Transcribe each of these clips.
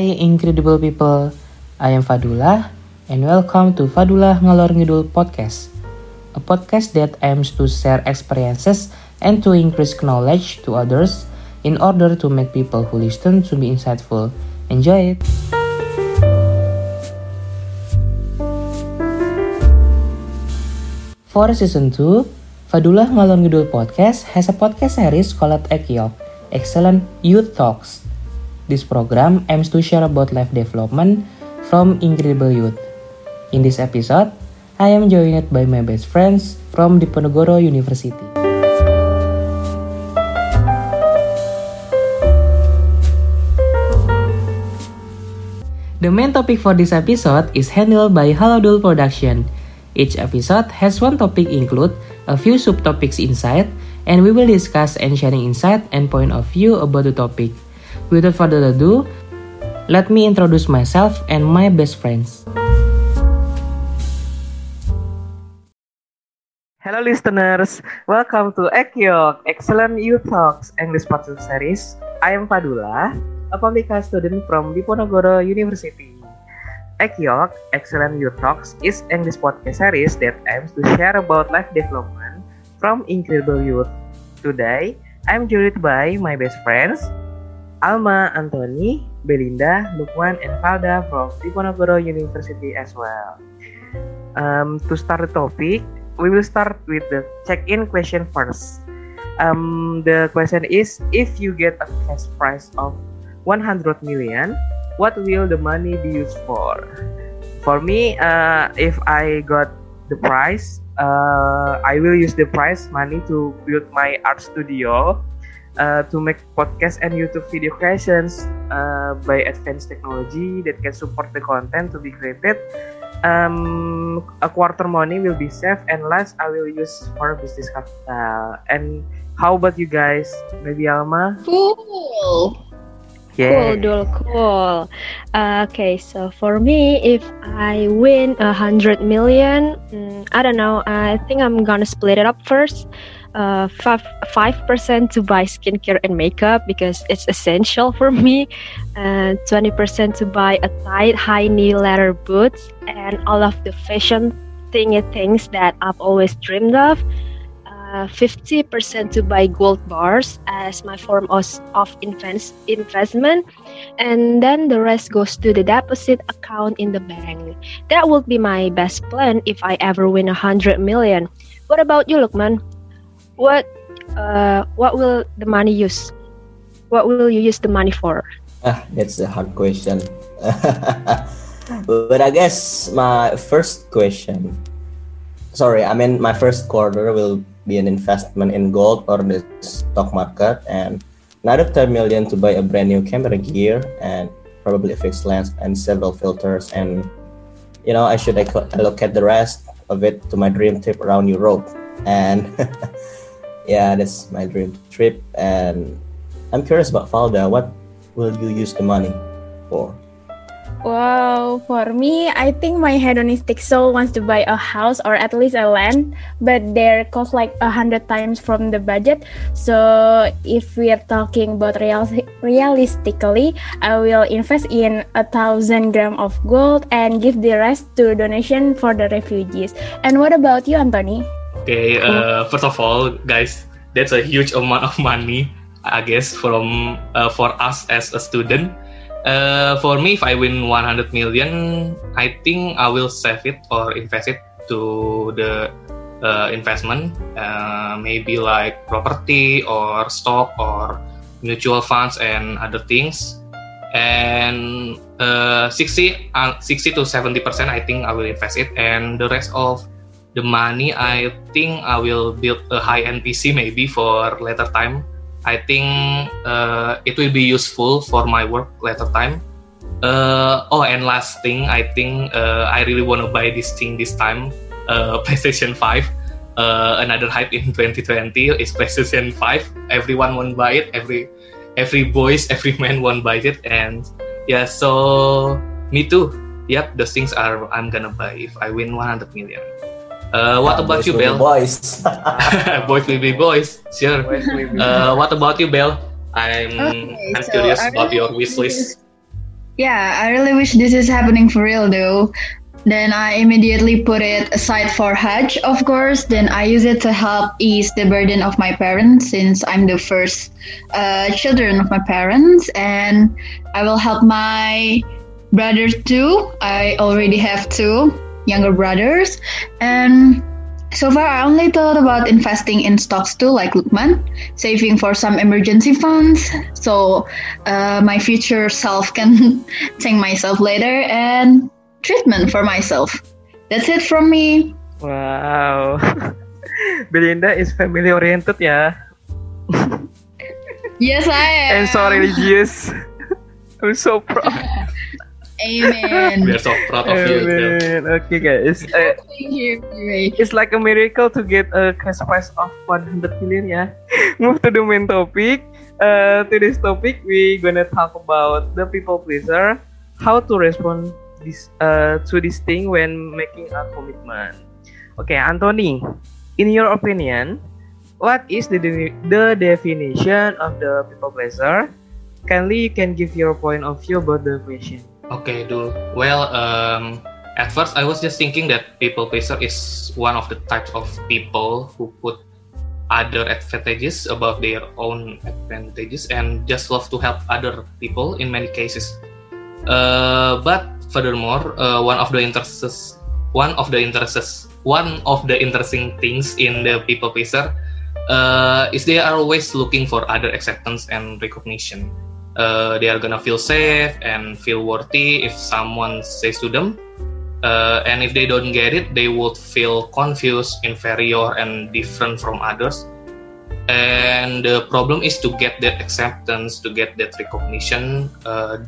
Hai incredible people, I am Fadullah and welcome to Fadullah Ngalor Ngidul Podcast. A podcast that aims to share experiences and to increase knowledge to others in order to make people who listen to be insightful. Enjoy it! For season 2, Fadullah Ngalor Ngidul Podcast has a podcast series called Ekyok, Excellent Youth Talks. This program aims to share about life development from incredible youth. In this episode, I am joined by my best friends from Diponegoro University. The main topic for this episode is handled by Halodul Production. Each episode has one topic include a few subtopics inside, and we will discuss and sharing insight and point of view about the topic. Without further ado, let me introduce myself and my best friends. Hello listeners, welcome to Ekyok, Excellent Youth Talks English Podcast Series. I am Padula, a public health student from Diponegoro University. Ekyok, Excellent Youth Talks is English podcast series that aims to share about life development from incredible youth. Today, I'm joined by my best friends, Alma, Anthony, Belinda, Lukman, and Falda from Diponegoro University as well. Um, to start the topic, we will start with the check-in question first. Um, the question is, if you get a cash prize of 100 million, what will the money be used for? For me, uh, if I got the prize, uh, I will use the prize money to build my art studio uh, to make podcast and YouTube video creations uh, by advanced technology that can support the content to be created. Um, a quarter money will be saved, and last I will use for business capital. And how about you guys? Maybe Alma? Cool. Yeah. Cool, cool. Uh, okay, so for me, if I win a hundred million, mm, I don't know. I think I'm gonna split it up first. Uh, five percent to buy skincare and makeup because it's essential for me. And twenty percent to buy a tight, high knee leather boots and all of the fashion thingy things that I've always dreamed of. Uh, 50% to buy gold bars as my form of, of invest, investment and then the rest goes to the deposit account in the bank that would be my best plan if i ever win a hundred million what about you lukman what uh, what will the money use? What will you use the money for? Ah that's a hard question. But i guess my first question sorry i mean my first quarter will be an investment in gold or the stock market and another 10 million to buy a brand new camera gear and probably a fixed lens and several filters and you know i should allocate the rest of it to my dream trip around europe. And yeah that's my dream trip and i'm curious about falda what will you use the money for Wow, for me, I think my hedonistic soul wants to buy a house or at least a land, but they're cost like a hundred times from the budget. So if we are talking about real realistically, I will invest in a thousand gram of gold and give the rest to donation for the refugees. And what about you, Anthony? Okay, uh, first of all, guys, that's a huge amount of money, I guess, from uh, for us as a student. Uh, for me, if I win 100 million, I think I will save it or invest it to the uh, investment, uh, maybe like property or stock or mutual funds and other things. And uh, 60, uh, 60 to 70 percent, I think I will invest it, and the rest of the money, I think I will build a high-end PC maybe for later time I think uh, it will be useful for my work later time. Uh, oh, and last thing, I think uh, I really want to buy this thing this time, uh, PlayStation 5. Uh, another hype in 2020 is PlayStation 5. Everyone want to buy it. Every every boys, every man want to buy it. And yeah, so me too. Yep, those things are I'm gonna buy if I win 100 million. Uh, what about you, Bell? Boys. boys will be boys. Sure. Uh, what about you, Bell? I'm Okay, I'm so curious I about your wish list. Yeah, I really wish this is happening for real though. Then I immediately put it aside for Hajj, of course. Then I use it to help ease the burden of my parents since I'm the first uh, children of my parents. And I will help my brothers too. I already have two younger brothers. And so far, I only thought about investing in stocks too, like Lukman, saving for some emergency funds so uh, my future self can thank myself later. And treatment for myself. That's it from me. Wow. Belinda is family oriented yeah. yes, I am. And so religious. I'm so proud. Amen. We are so proud of you. Amen. Okay, guys. Uh, Thank you. Ray. it's like a miracle to get a cash prize of 100 million ya. Move to the main topic. Uh, today's topic we gonna talk about the people pleaser, how to respond this uh, to this thing when making a commitment. Okay, Anthony, in your opinion, what is the de- the definition of the people pleaser? Kindly you can give your point of view about the question. Okay, Dul. Well, um, at first I was just thinking that people pleaser is one of the types of people who put other advantages above their own advantages and just love to help other people in many cases. Uh, but furthermore, uh, one of the interests, one of the interests, one of the interesting things in the people pleaser uh, is they are always looking for other acceptance and recognition. Uh, they are gonna feel safe and feel worthy if someone says to them, uh, and if they don't get it, they would feel confused, inferior, and different from others. And the problem is to get that acceptance, to get that recognition. Uh,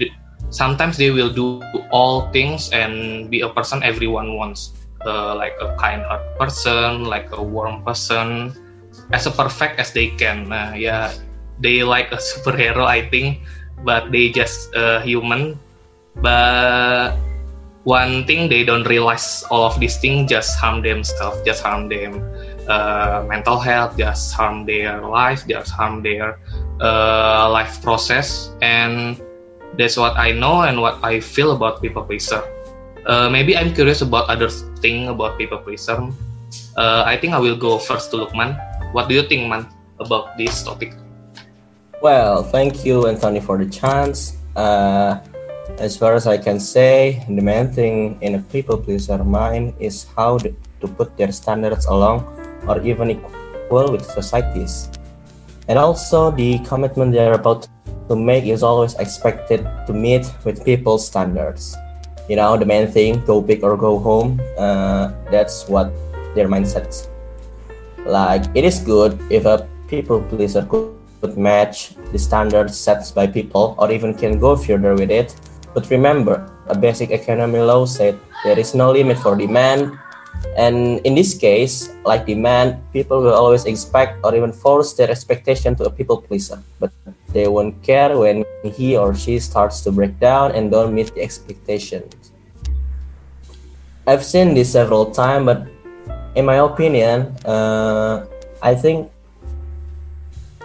sometimes they will do all things and be a person everyone wants, uh, like a kind-hearted person, like a warm person, as perfect as they can. Nah, yeah, they like a superhero, I think, but they just uh, human. But one thing they don't realize all of these things just harm themselves, just harm them uh, mental health, just harm their life, just harm their uh, life process, and that's what I know and what I feel about people pleaser. Uh, maybe I'm curious about other thing about people pleaser. Uh, I think I will go first to Lukman. What do you think, man, about this topic? Well, thank you, Anthony, for the chance. Uh, as far as I can say, the main thing in a people pleaser mind is how to put their standards along or even equal with societies. And also, the commitment they are about to make is always expected to meet with people's standards. You know, the main thing, go big or go home, uh, that's what their mindset. Like, it is good if a people pleaser could could match the standards set by people or even can go further with it. But remember, a basic economy law said there is no limit for demand. And in this case, like demand, people will always expect or even force their expectation to a people pleaser. But they won't care when he or she starts to break down and don't meet the expectations. I've seen this several times, but in my opinion, uh, I think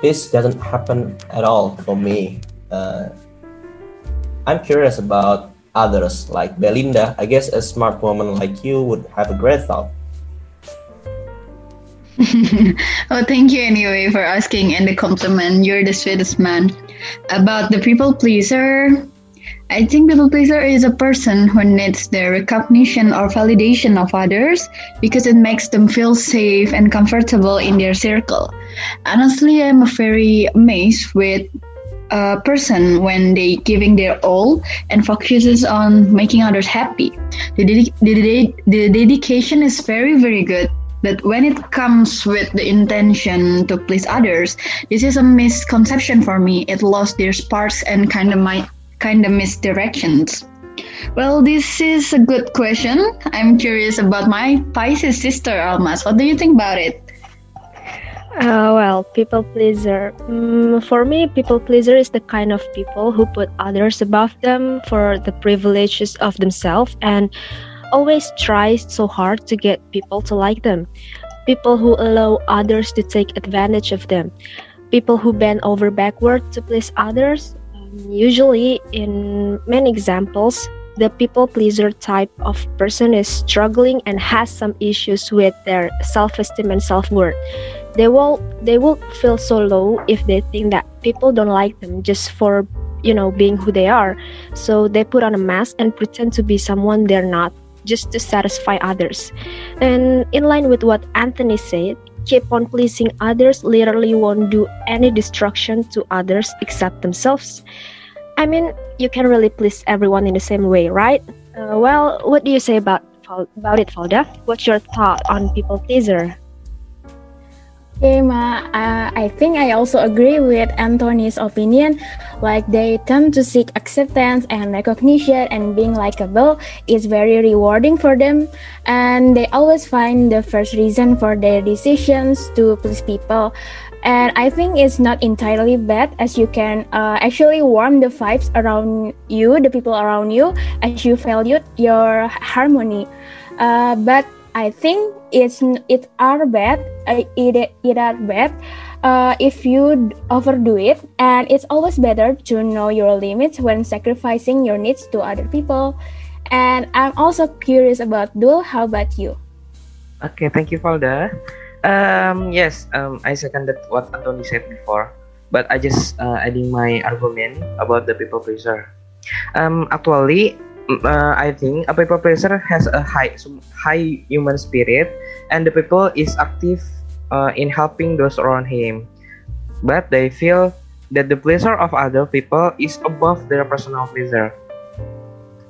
this doesn't happen at all for me. Uh, I'm curious about others like Belinda. I guess a smart woman like you would have a great thought. oh, thank you anyway for asking and the compliment. You're the sweetest man. About the people pleaser, I think people pleaser is a person who needs the recognition or validation of others because it makes them feel safe and comfortable in their circle. Honestly, I'm very amazed with a person when they giving their all and focuses on making others happy. The, dedi- the, dedi- the dedication is very very good. But when it comes with the intention to please others, this is a misconception for me. It lost their sparks and kind of my kind of misdirections. Well, this is a good question. I'm curious about my Pisces sister, Almas. What do you think about it? Uh, well, people pleaser. Mm, for me, people pleaser is the kind of people who put others above them for the privileges of themselves and always try so hard to get people to like them. People who allow others to take advantage of them. People who bend over backward to please others. Usually, in many examples, the people pleaser type of person is struggling and has some issues with their self-esteem and self-worth. They will they will feel so low if they think that people don't like them just for you know being who they are. So they put on a mask and pretend to be someone they're not just to satisfy others. And in line with what Anthony said, keep on pleasing others literally won't do any destruction to others except themselves. I mean, you can really please everyone in the same way, right? Uh, well, what do you say about about it, Falda? What's your thought on people pleaser? Okay, Ma, uh, I think I also agree with Anthony's opinion. Like they tend to seek acceptance and recognition, and being likable is very rewarding for them. And they always find the first reason for their decisions to please people. And I think it's not entirely bad as you can uh, actually warm the vibes around you, the people around you, as you value your harmony. Uh, but I think it's it are bad it it are bad uh, if you overdo it and it's always better to know your limits when sacrificing your needs to other people. And i'm also curious about Dul how about you? Okay thank you Falda um yes um i seconded what Anthony said before but i just uh, adding my argument about the people pleaser. Um actually uh, I think a people pleaser has a high high human spirit, and the people is active uh, in helping those around him. But they feel that the pleasure of other people is above their personal pleasure.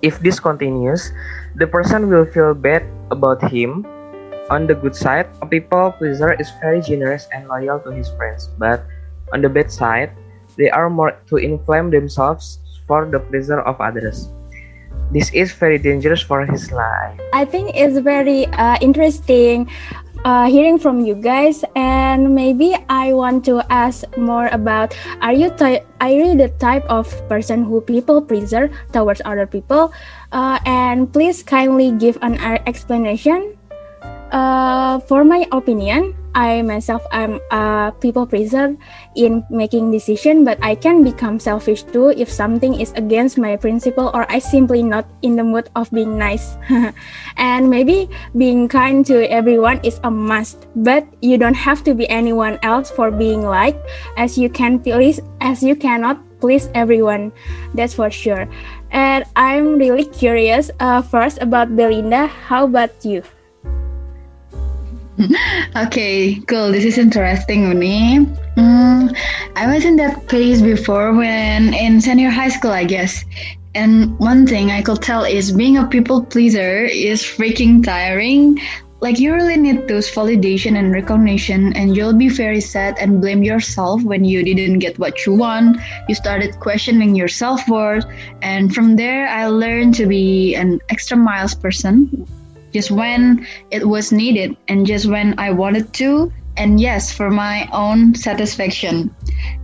If this continues, the person will feel bad about him. On the good side, a people pleaser is very generous and loyal to his friends, but on the bad side, they are more to inflame themselves for the pleasure of others this is very dangerous for his life. I think it's very uh, interesting uh, hearing from you guys, and maybe I want to ask more about: Are you ty- are you the type of person who people pleaser towards other people? Uh, and please kindly give an explanation. Uh, for my opinion, I myself I'm a people pleaser in making decision, but I can become selfish too if something is against my principle or I simply not in the mood of being nice. and maybe being kind to everyone is a must, but you don't have to be anyone else for being liked, as you can please as you cannot please everyone. That's for sure. And I'm really curious uh, first about Belinda. How about you? okay, cool. This is interesting, Uni. Mm, I was in that phase before when in senior high school, I guess. And one thing I could tell is being a people pleaser is freaking tiring. Like you really need those validation and recognition, and you'll be very sad and blame yourself when you didn't get what you want. You started questioning your self worth, and from there, I learned to be an extra miles person just when it was needed and just when I wanted to, and yes, for my own satisfaction.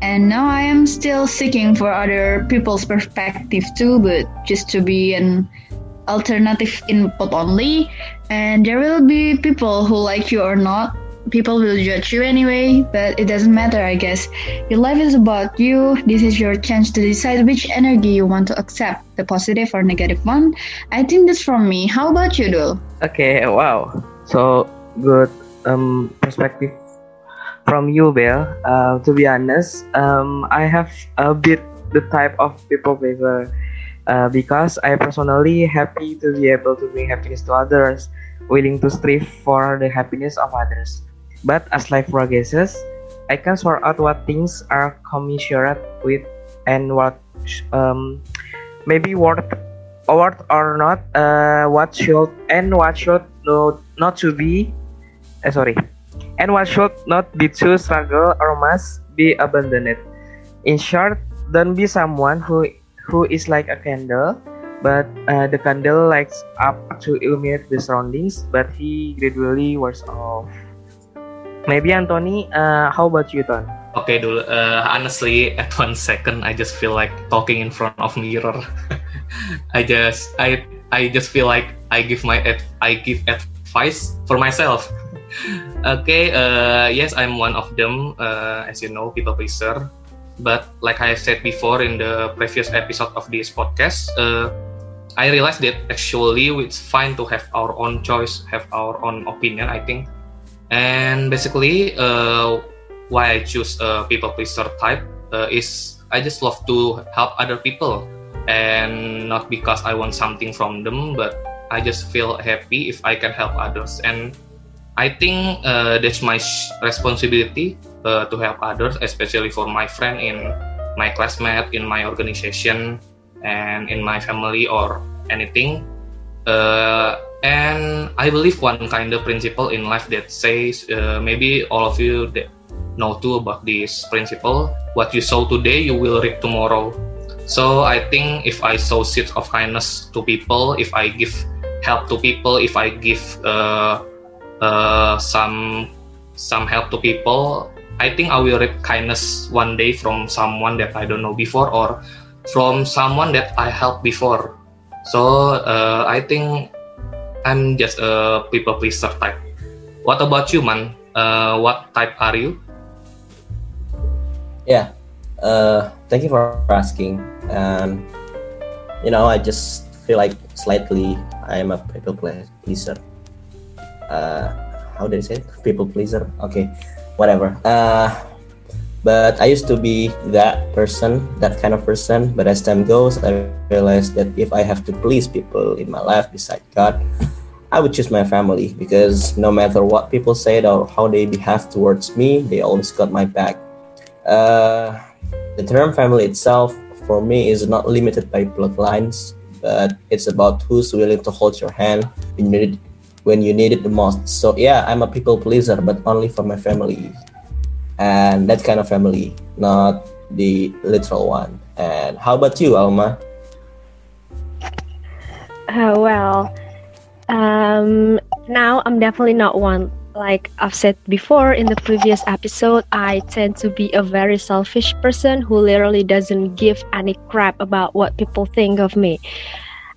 And now I am still seeking for other people's perspective too, but just to be an alternative input only. And there will be people who like you or not, people will judge you anyway, but it doesn't matter, I guess. Your life is about you. This is your chance to decide which energy you want to accept, the positive or negative one. I think that's from me. How about you, Dul? Okay, wow. So good um, perspective from you, Bel. Uh, to be honest, um, I have a bit the type of people pleaser. Uh, because I personally happy to be able to bring happiness to others, willing to strive for the happiness of others. But as life progresses, I can sort out what things are commiserate with and what um, maybe worth worth or not uh, what should and what should not not to be uh, sorry and what should not be to struggle or must be abandoned. In short don't be someone who who is like a candle but uh, the candle lights up to illuminate the surroundings but he gradually wears off Maybe Anthony, uh, how about you, Ton? Okay, dulu. Uh, honestly, at one second, I just feel like talking in front of mirror. I just, I, I just feel like I give my, I give advice for myself. okay, uh, yes, I'm one of them. Uh, as you know, people pleaser. But like I said before in the previous episode of this podcast, uh, I realized that actually it's fine to have our own choice, have our own opinion. I think, and basically, uh, why I choose a people pleaser type uh, is I just love to help other people, and not because I want something from them, but I just feel happy if I can help others. And I think uh, that's my responsibility uh, to help others, especially for my friend in my classmate, in my organization, and in my family or anything. Uh, and I believe one kind of principle in life that says uh, maybe all of you that know too about this principle. What you sow today, you will reap tomorrow. So I think if I sow seeds of kindness to people, if I give help to people, if I give uh, uh, some some help to people, I think I will reap kindness one day from someone that I don't know before or from someone that I helped before. So uh, I think I'm just a people pleaser type. What about you, man? Uh, what type are you? Yeah. Uh, thank you for asking. And you know, I just feel like slightly I am a people pleaser. Uh, how did I say it? People pleaser. Okay, whatever. Uh, but I used to be that person, that kind of person. But as time goes, I realized that if I have to please people in my life beside God, I would choose my family because no matter what people said or how they behave towards me, they always got my back. Uh, the term family itself for me is not limited by bloodlines, but it's about who's willing to hold your hand when you need it, when you need it the most. So yeah, I'm a people pleaser, but only for my family, and that kind of family, not the literal one. And how about you, Alma? Uh, well, um, now I'm definitely not one. Like I've said before in the previous episode, I tend to be a very selfish person who literally doesn't give any crap about what people think of me.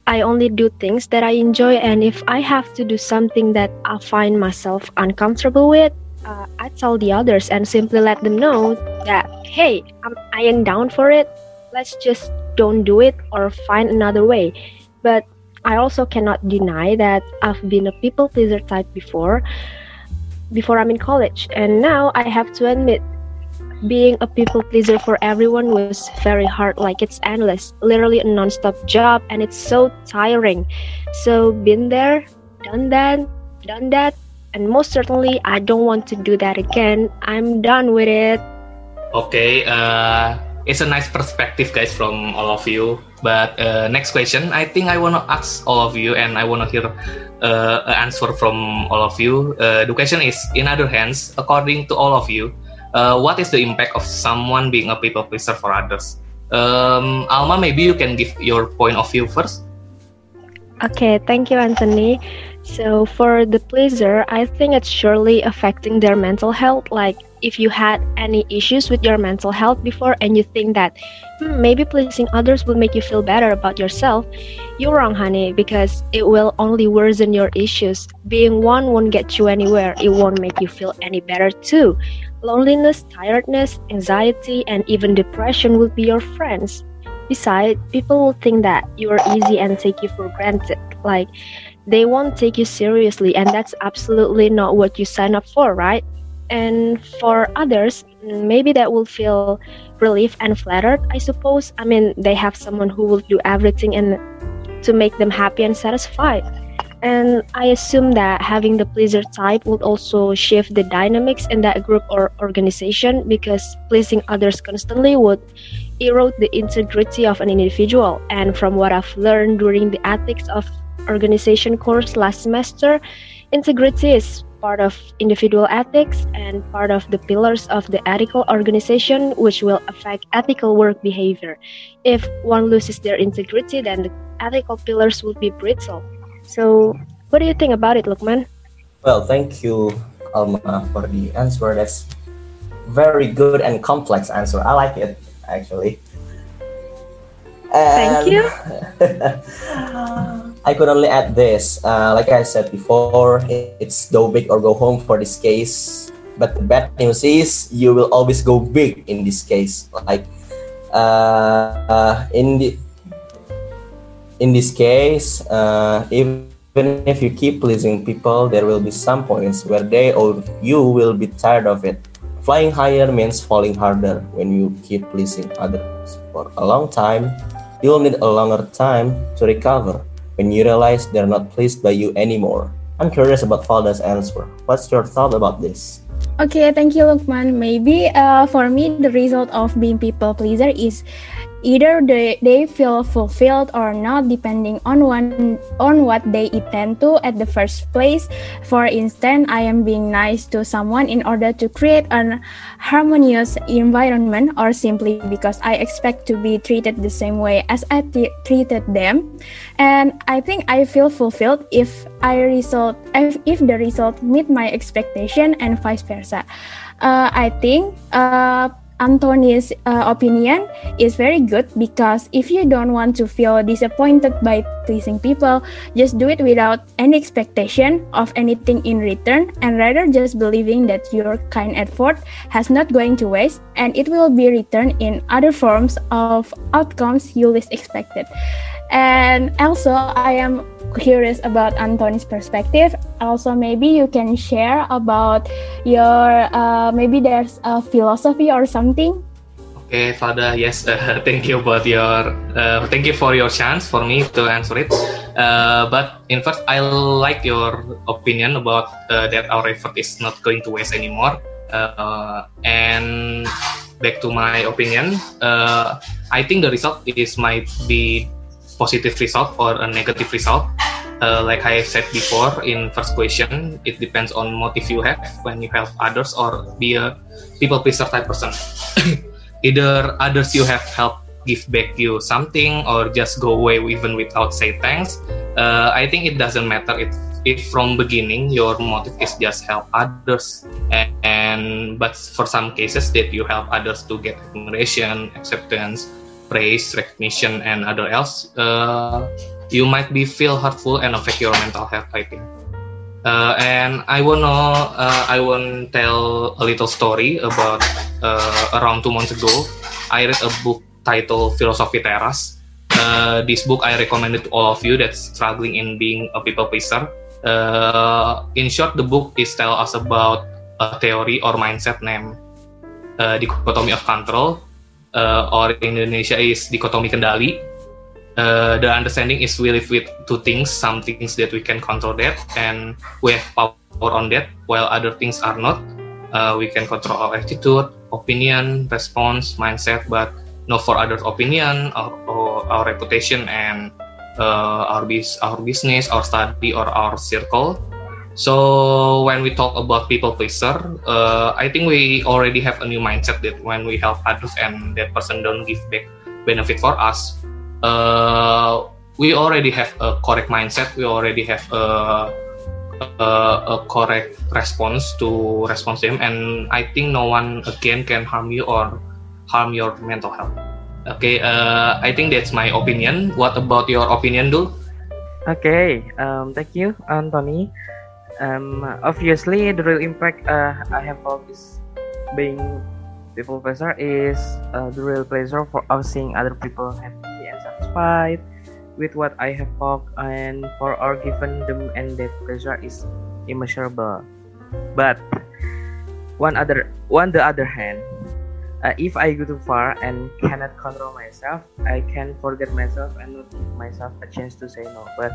I only do things that I enjoy, and if I have to do something that I find myself uncomfortable with, uh, I tell the others and simply let them know that, hey, I'm, I am down for it. Let's just don't do it or find another way. But I also cannot deny that I've been a people pleaser type before before I'm in college and now I have to admit being a people pleaser for everyone was very hard like it's endless literally a non-stop job and it's so tiring so been there done that done that and most certainly I don't want to do that again I'm done with it Okay, uh, it's a nice perspective, guys, from all of you. But uh, next question, I think I wanna ask all of you, and I wanna hear uh, an answer from all of you. Uh, the question is, in other hands, according to all of you, uh, what is the impact of someone being a people pleaser for others? Um, Alma, maybe you can give your point of view first. Okay, thank you, Anthony. So, for the pleaser, I think it's surely affecting their mental health. Like, if you had any issues with your mental health before and you think that hmm, maybe pleasing others will make you feel better about yourself, you're wrong, honey, because it will only worsen your issues. Being one won't get you anywhere, it won't make you feel any better, too. Loneliness, tiredness, anxiety, and even depression will be your friends. Besides, people will think that you are easy and take you for granted. Like, they won't take you seriously, and that's absolutely not what you sign up for, right? And for others, maybe that will feel relief and flattered, I suppose. I mean, they have someone who will do everything and to make them happy and satisfied. And I assume that having the pleaser type would also shift the dynamics in that group or organization because pleasing others constantly would erode the integrity of an individual. And from what I've learned during the ethics of organization course last semester, integrity is part of individual ethics and part of the pillars of the ethical organization, which will affect ethical work behavior. If one loses their integrity, then the ethical pillars will be brittle. So, what do you think about it, Lukman? Well, thank you, Alma, for the answer. That's very good and complex answer. I like it actually. Thank you. I could only add this. Uh, like I said before, it's go big or go home for this case. but the bad news is you will always go big in this case. Like uh, uh, in the in this case, uh, even if you keep pleasing people, there will be some points where they or you will be tired of it. Flying higher means falling harder when you keep pleasing others for a long time. You'll need a longer time to recover when you realize they're not pleased by you anymore. I'm curious about Falda's answer. What's your thought about this? Okay, thank you, Lukman. Maybe uh, for me, the result of being people pleaser is either they, they feel fulfilled or not depending on one on what they intend to at the first place. For instance i am being nice to someone in order to create an harmonious environment or simply because i expect to be treated the same way as i treated them. And i think i feel fulfilled if i result if, if the result meet my expectation and vice versa. Uh, i think uh, Anthony's uh, opinion is very good because if you don't want to feel disappointed by pleasing people, just do it without any expectation of anything in return and rather just believing that your kind effort has not going to waste and it will be returned in other forms of outcomes you least expected. And also, I am curious about Anthony's perspective. Also, maybe you can share about your uh, maybe there's a philosophy or something. Okay, Falda. Yes, uh, thank you about your uh, thank you for your chance for me to answer it. Uh, but in first, I like your opinion about uh, that our effort is not going to waste anymore. Uh, and back to my opinion, I think the result is might be positive result or a negative result. Uh, like I said before in first question, it depends on motive you have when you help others or be a people pleaser type person. Either others you have helped give back you something or just go away even without say thanks. Uh, I think it doesn't matter if if from beginning your motive is just help others and, and but for some cases that you help others to get admiration, acceptance, praise, recognition, and other else, uh, you might be feel hurtful and affect your mental health. I think. Uh, and I wanna uh, I want tell a little story about uh, around two months ago. I read a book titled Philosophy Terrace. Uh, this book I recommend it to all of you that's struggling in being a people pleaser. Uh, in short, the book is tell us about a theory or mindset named uh, dichotomy of control uh, or in Indonesia is dikotomi kendali. Uh, the understanding is we live with two things, some things that we can control that, and we have power on that, while other things are not. Uh, we can control our attitude, opinion, response, mindset, but not for others' opinion, or, or our reputation, and uh, our, our business, our study, or our circle. So when we talk about people pleaser, uh, I think we already have a new mindset that when we help others and that person don't give back benefit for us, uh, we already have a correct mindset. We already have a, a, a correct response to respond to him, and I think no one again can harm you or harm your mental health. Okay, uh, I think that's my opinion. What about your opinion, Dul? Okay, um, thank you, Anthony. Um, obviously, the real impact uh, I have of this being people pleaser is uh, the real pleasure for us seeing other people happy and satisfied with what I have talked, and for our given them and that pleasure is immeasurable. But one other, on the other hand, uh, if I go too far and cannot control myself, I can forget myself and not give myself a chance to say no. But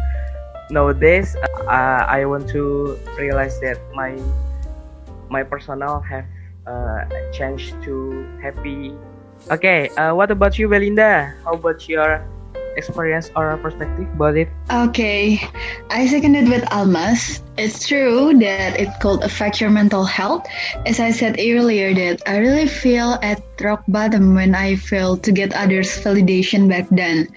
nowadays, uh, I want to realize that my my personal have uh, changed to happy. Okay, uh, what about you, Belinda? How about your experience or perspective about it? Okay, I seconded with Almas. It's true that it could affect your mental health. As I said earlier, that I really feel at rock bottom when I fail to get others' validation back then.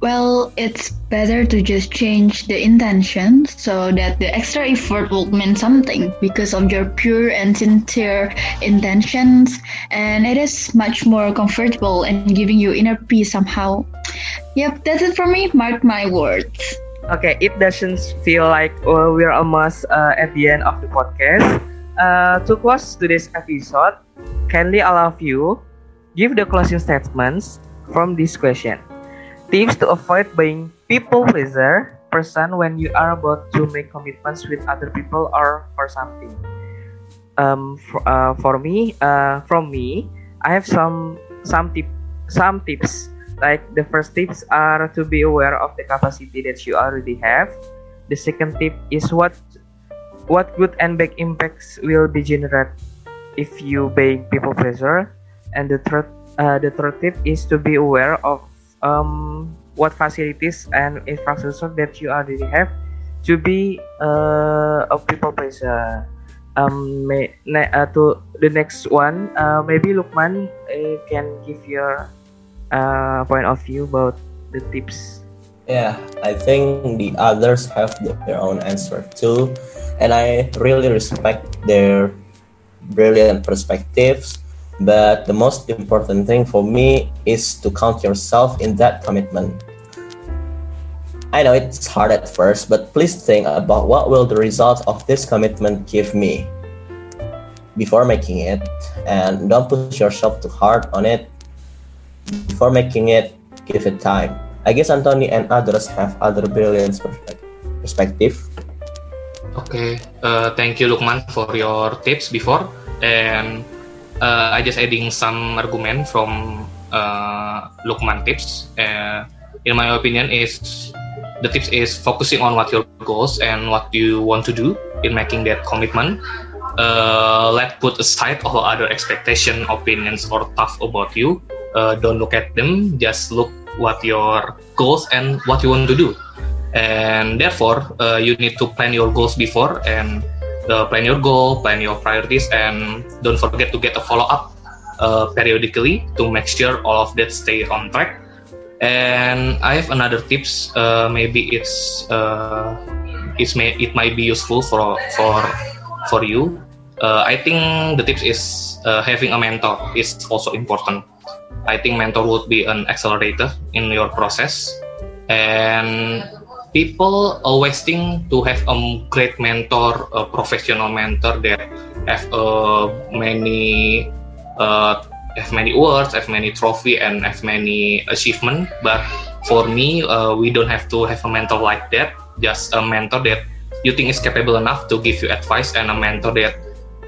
Well, it's better to just change the intention so that the extra effort will mean something because of your pure and sincere intentions, and it is much more comfortable and giving you inner peace somehow. Yep, that's it for me. Mark my words. Okay, it doesn't feel like oh, we're almost uh, at the end of the podcast. uh, to close today's episode, kindly allow you give the closing statements from this question. Tips to avoid being people pleaser person when you are about to make commitments with other people or for something. Um, for, uh, for me, uh, from me, I have some some tip some tips. Like the first tips are to be aware of the capacity that you already have. The second tip is what what good and bad impacts will be generated if you being people pleaser. And the third uh, the third tip is to be aware of um, what facilities and infrastructure that you already have to be uh, a people pleaser. Um, may, ne- uh, to the next one, uh, maybe Lukman uh, can give your uh, point of view about the tips. Yeah, I think the others have their own answer too, and I really respect their brilliant perspectives. But the most important thing for me is to count yourself in that commitment. I know it's hard at first, but please think about what will the result of this commitment give me before making it, and don't push yourself too hard on it. Before making it, give it time. I guess Anthony and others have other brilliant perspective. Okay, uh, thank you Lukman for your tips before, and uh, I just adding some argument from uh, Lukman tips. Uh, in my opinion, is the tips is focusing on what your goals and what you want to do in making that commitment. Uh, let put aside all other expectation, opinions, or thoughts about you. Uh, don't look at them. Just look what your goals and what you want to do and therefore uh, you need to plan your goals before and uh, plan your goal plan your priorities and don't forget to get a follow-up uh, periodically to make sure all of that stay on track. And i have another tips uh, maybe it's uh, it's may it might be useful for for for you. Uh, i think the tips is having a mentor is also important. I think mentor would be an accelerator in your process. And people always think to have a great mentor, a professional mentor that have uh, many uh, have many awards, have many trophy, and have many achievement. But for me, uh, we don't have to have a mentor like that. Just a mentor that you think is capable enough to give you advice, and a mentor that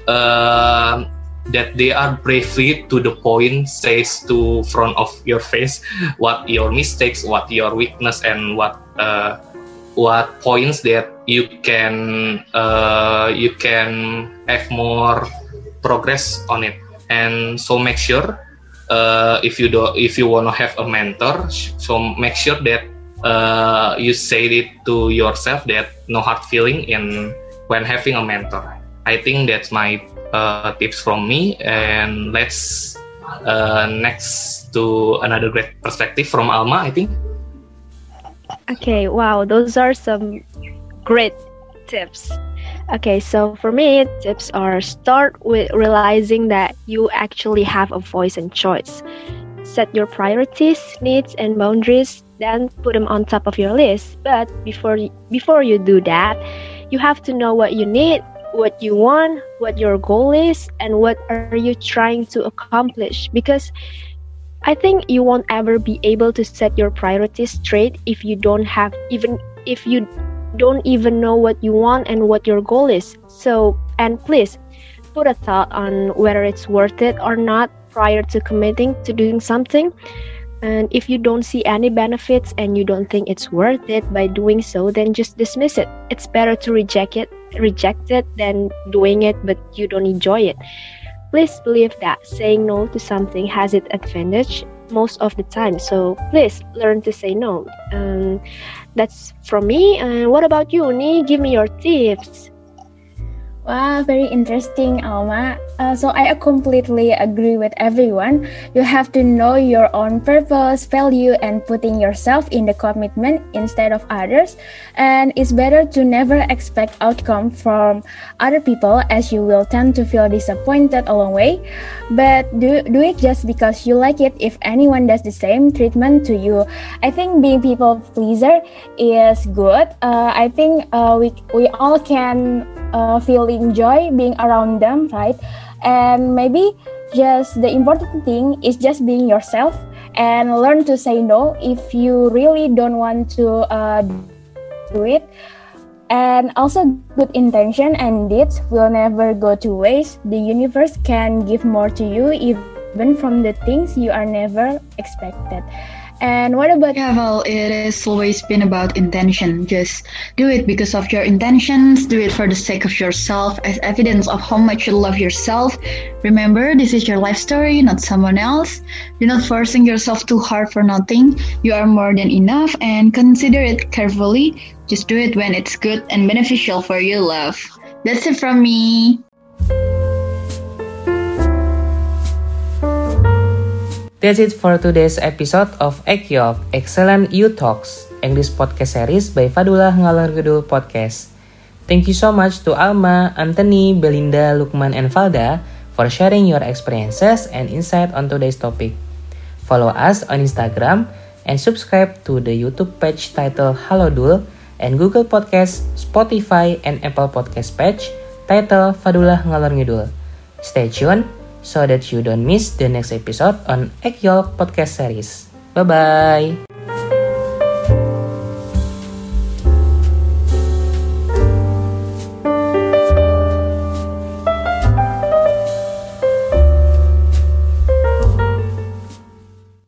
uh, that they are bravely to the point says to front of your face what your mistakes, what your weakness, and what uh, what points that you can uh, you can have more progress on it. And so make sure uh, if you do if you want to have a mentor so make sure that uh, you say it to yourself that no hard feeling in when having a mentor. I think that's my uh, tips from me. And let's uh, next to another great perspective from alma i think Okay, wow, those are some great tips. Okay, so for me, tips are start with realizing that you actually have a voice and choice. Set your priorities, needs, and boundaries, then put them on top of your list. But before before you do that, you have to know what you need, what you want, what your goal is, and what are you trying to accomplish because I think you won't ever be able to set your priorities straight if you don't have even if you don't even know what you want and what your goal is. So, and please put a thought on whether it's worth it or not prior to committing to doing something. And if you don't see any benefits and you don't think it's worth it by doing so, then just dismiss it. It's better to reject it, reject it than doing it but you don't enjoy it. Please believe that saying no to something has its advantage most of the time. So please learn to say no. Um, that's from me. And what about you, Ni? Give me your tips. Wow, very interesting, Alma. Uh, so I completely agree with everyone. You have to know your own purpose, value, and putting yourself in the commitment instead of others. And it's better to never expect outcome from other people, as you will tend to feel disappointed along the way. But do do it just because you like it. If anyone does the same treatment to you, I think being people pleaser is good. Uh, I think uh, we we all can uh, feeling joy being around them, right? And maybe just the important thing is just being yourself and learn to say no if you really don't want to uh, do it. And also, good intention and deeds will never go to waste. The universe can give more to you even from the things you are never expected. And what about Yeah, well, it has always been about intention. Just do it because of your intentions, do it for the sake of yourself, as evidence of how much you love yourself. Remember, this is your life story, not someone else. Do not forcing yourself too hard for nothing. You are more than enough and consider it carefully. Just do it when it's good and beneficial for your love. That's it from me. That's it for today's episode of Ekyok Excellent You Talks, English podcast series by Fadula Ngalor Ngidul Podcast. Thank you so much to Alma, Anthony, Belinda, Lukman, and Valda for sharing your experiences and insight on today's topic. Follow us on Instagram and subscribe to the YouTube page titled Halo Dul and Google Podcast, Spotify, and Apple Podcast page titled Fadula Ngalor Ngidul. Stay tuned so that you don't miss the next episode on Ekyol Podcast Series. Bye bye.